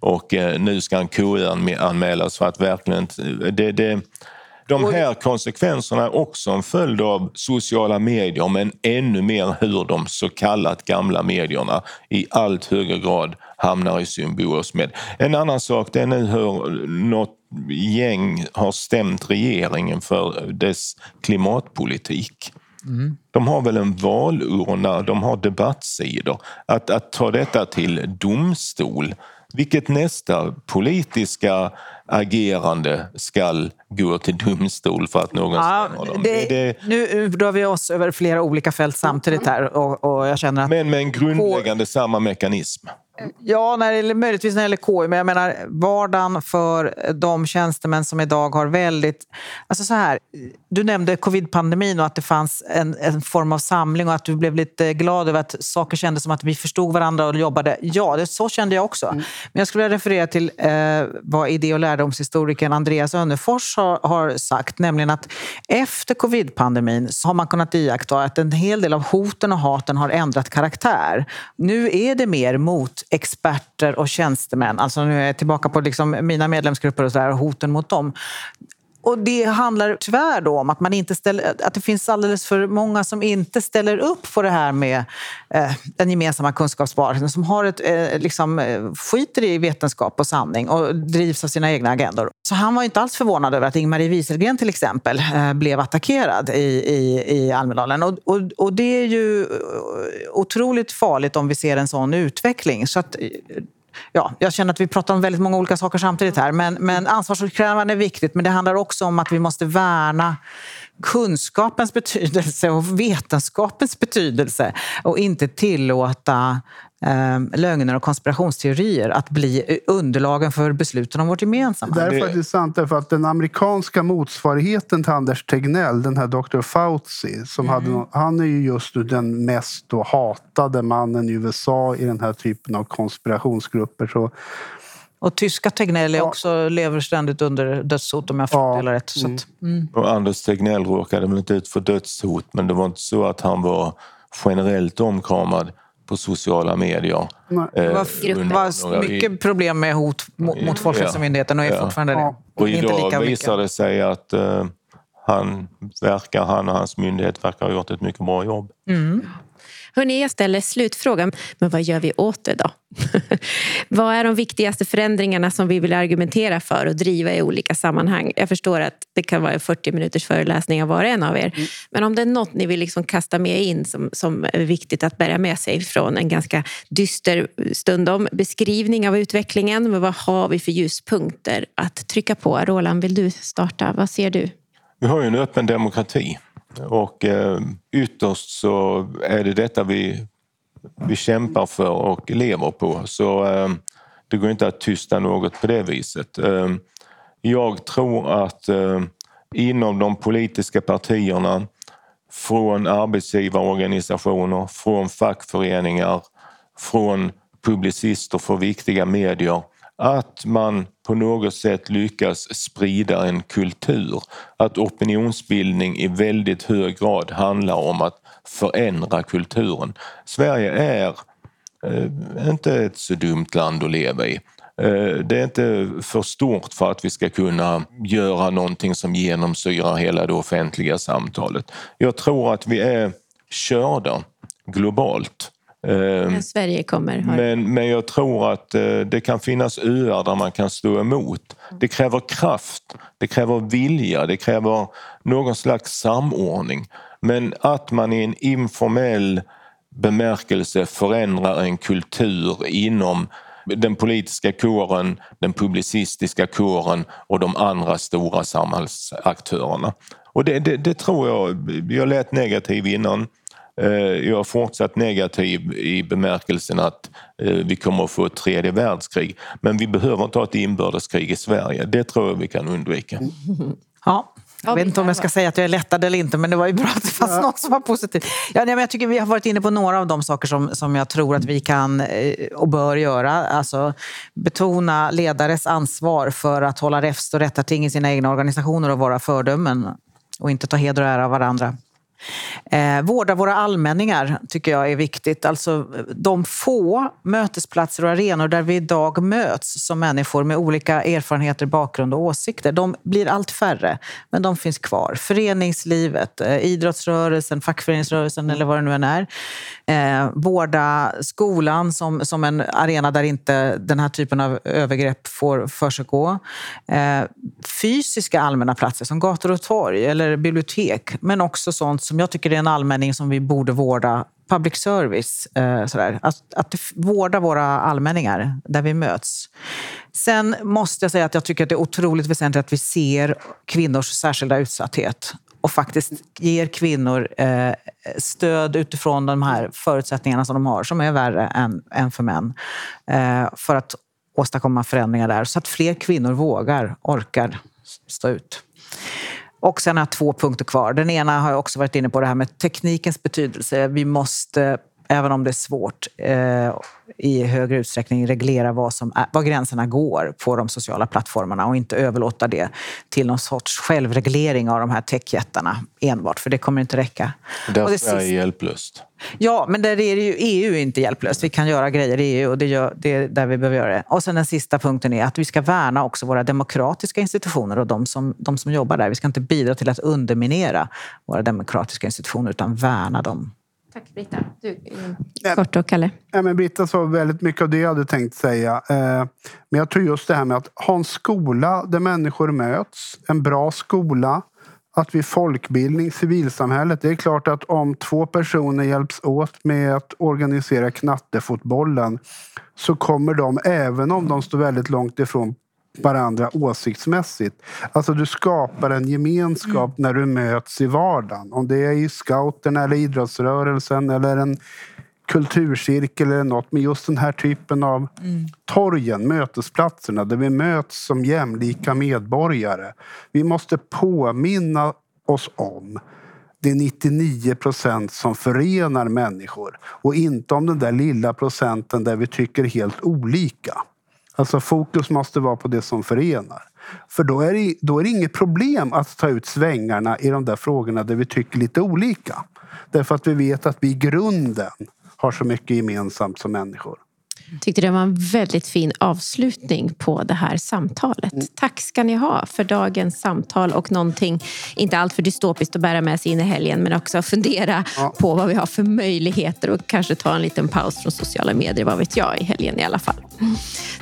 Och nu ska han KU-anmälas för att verkligen... Det, det, de här konsekvenserna är också en följd av sociala medier men ännu mer hur de så kallat gamla medierna i allt högre grad hamnar i symbios med. En annan sak det är nu hur något gäng har stämt regeringen för dess klimatpolitik. De har väl en valurna, de har debattsidor. Att, att ta detta till domstol, vilket nästa politiska agerande ska gå till domstol för att någon Ja, stämmer dem? det, Det- Nu drar vi oss över flera olika fält samtidigt här och, och jag känner att Men med en grundläggande samma mekanism. Ja, när det, möjligtvis när det gäller KU, men jag menar vardagen för de tjänstemän som idag har väldigt... Alltså så här, du nämnde covid-pandemin och att det fanns en, en form av samling och att du blev lite glad över att saker kändes som att vi förstod varandra och jobbade. Ja, det, så kände jag också. Men jag skulle vilja referera till eh, vad idé och lärdomshistorikern Andreas Önnefors har, har sagt, nämligen att efter covid-pandemin så har man kunnat iaktta att en hel del av hoten och haten har ändrat karaktär. Nu är det mer mot experter och tjänstemän. Alltså nu är jag tillbaka på liksom mina medlemsgrupper och så där, hoten mot dem. Och det handlar tyvärr då om att, man inte ställer, att det finns alldeles för många som inte ställer upp på det här med eh, den gemensamma kunskapsbasen, som har ett, eh, liksom, eh, skiter i vetenskap och sanning och drivs av sina egna agendor. Så han var inte alls förvånad över att Ingmarie Wieselgren till exempel eh, blev attackerad i, i, i Almedalen. Och, och, och det är ju eh, otroligt farligt om vi ser en sån utveckling. Så att, eh, Ja, jag känner att vi pratar om väldigt många olika saker samtidigt här. Men, men ansvarsutkrävande är viktigt, men det handlar också om att vi måste värna kunskapens betydelse och vetenskapens betydelse och inte tillåta eh, lögner och konspirationsteorier att bli underlagen för besluten om vårt gemensamma. Det är Det- faktiskt sant därför att den amerikanska motsvarigheten till Anders Tegnell, den här Dr. Fauci, som hade någon, han är ju just nu den mest då hatade mannen i USA i den här typen av konspirationsgrupper. Så, Och tyska Tegnell är Ja. också lever ständigt under dödshot om jag får Ja. rätt. Så att, mm. Och Anders Tegnell råkade väl inte ut för dödshot men det var inte så att han var generellt omkramad på sociala medier. Nej. eh, Det var, det några- mycket problem med hot mot, mot Folkhälsomyndigheten och är Ja. fortfarande det. Ja. Och Inte idag lika mycket. visar det sig att eh, han, verkar, han och hans myndighet verkar ha gjort ett mycket bra jobb. Hörrni, jag ställer slutfrågan. Men vad gör vi åt det då? vad är de viktigaste förändringarna som vi vill argumentera för och driva i olika sammanhang? Jag förstår att det kan vara 40 minuters föreläsning av var och en av er. Men om det är något ni vill liksom kasta med in som, som är viktigt att bära med sig från en ganska dyster stundom beskrivning av utvecklingen. Men vad har vi för ljuspunkter att trycka på? Roland, vill du starta? Vad ser du? Vi har ju en öppen demokrati och eh, ytterst så är det detta vi, vi kämpar för och lever på. Så eh, det går inte att tysta något på det viset. Eh, jag tror att eh, inom de politiska partierna, från arbetsgivarorganisationer, från fackföreningar, från publicister för viktiga medier att man på något sätt lyckas sprida en kultur. Att opinionsbildning i väldigt hög grad handlar om att förändra kulturen. Sverige är eh, inte ett så dumt land att leva i. Eh, Det är inte för stort för att vi ska kunna göra någonting som genomsyrar hela det offentliga samtalet. Jag tror att vi är körda globalt. Eh, När Sverige kommer. Men, men jag tror att eh, det kan finnas öar där man kan stå emot. Det kräver kraft, det kräver vilja, det kräver någon slags samordning. Men att man i en informell bemärkelse förändrar en kultur inom den politiska kåren, den publicistiska kåren och de andra stora samhällsaktörerna. Och det, det, det tror jag, jag lät negativ innan. Eh, jag har fortsatt negativ i bemärkelsen att eh, vi kommer att få ett tredje världskrig. Men vi behöver inte ha ett inbördeskrig i Sverige. Det tror jag vi kan undvika. Ja, jag vet inte om jag ska säga att jag är lättad eller inte, men det var ju bra att det fanns ja. något som var positivt. Ja, nej, men jag tycker vi har varit inne på några av de saker som, som jag tror att vi kan eh, och bör göra. Alltså, betona ledares ansvar för att hålla räfst och rätta ting i sina egna organisationer och vara fördömen och inte ta heder och ära av varandra. Eh, vårda våra allmänningar tycker jag är viktigt. Alltså de få mötesplatser och arenor där vi idag möts som människor med olika erfarenheter, bakgrund och åsikter. De blir allt färre, men de finns kvar. Föreningslivet, eh, idrottsrörelsen, fackföreningsrörelsen eller vad det nu än är. Eh, vårda skolan som, som en arena där inte den här typen av övergrepp får försiggå. Eh, fysiska allmänna platser som gator och torg eller bibliotek, men också sånt som jag tycker är en allmänning som vi borde vårda public service. Eh, sådär. Att, att vårda våra allmänningar där vi möts. Sen måste jag säga att jag tycker att det är otroligt väsentligt att vi ser kvinnors särskilda utsatthet och faktiskt ger kvinnor eh, stöd utifrån de här förutsättningarna som de har, som är värre än, än för män. Eh, för att åstadkomma förändringar där, så att fler kvinnor vågar, orkar stå ut. Och sen har jag två punkter kvar. Den ena har jag också varit inne på, det här med teknikens betydelse. Vi måste, även om det är svårt, eh, i högre utsträckning reglera vad, som är, vad gränserna går på de sociala plattformarna och inte överlåta det till någon sorts självreglering av de här techjättarna enbart, för det kommer inte räcka. Där och det är hjälplöst. Ja, men där är det ju, EU är inte hjälplöst. Vi kan göra grejer i EU och det, gör, det är där vi behöver göra det. Och sen den sista punkten är att vi ska värna också våra demokratiska institutioner och de som, de som jobbar där. Vi ska inte bidra till att underminera våra demokratiska institutioner utan värna dem. Tack Britta. Du, kort och Kalle. Ja, men Britta sa väldigt mycket av det jag hade tänkt säga. Eh, men jag tror just det här med att ha en skola där människor möts. En bra skola. Att vi folkbildning, civilsamhället. Det är klart att om två personer hjälps åt med att organisera knattefotbollen så kommer de, även om de står väldigt långt ifrån varandra åsiktsmässigt. Alltså du skapar en gemenskap mm. när du möts i vardagen. Om det är i scouterna eller idrottsrörelsen eller en kulturcirkel eller något. Men just den här typen av mm. torgen, mötesplatserna där vi möts som jämlika medborgare. Vi måste påminna oss om det är 99 procent som förenar människor och inte om den där lilla procenten där vi tycker helt olika. Alltså fokus måste vara på det som förenar. För då är, det, då är det inget problem att ta ut svängarna i de där frågorna där vi tycker lite olika. Därför att vi vet att vi i grunden har så mycket gemensamt som människor tyckte det var en väldigt fin avslutning på det här samtalet. Mm. Tack ska ni ha för dagens samtal och någonting, inte allt för dystopiskt att bära med sig in i helgen, men också fundera ja. på vad vi har för möjligheter och kanske ta en liten paus från sociala medier, vad vet jag, i helgen i alla fall.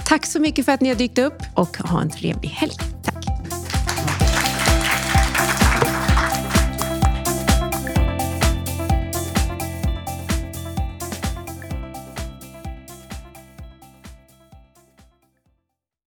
Tack så mycket för att ni har dykt upp och ha en trevlig helg.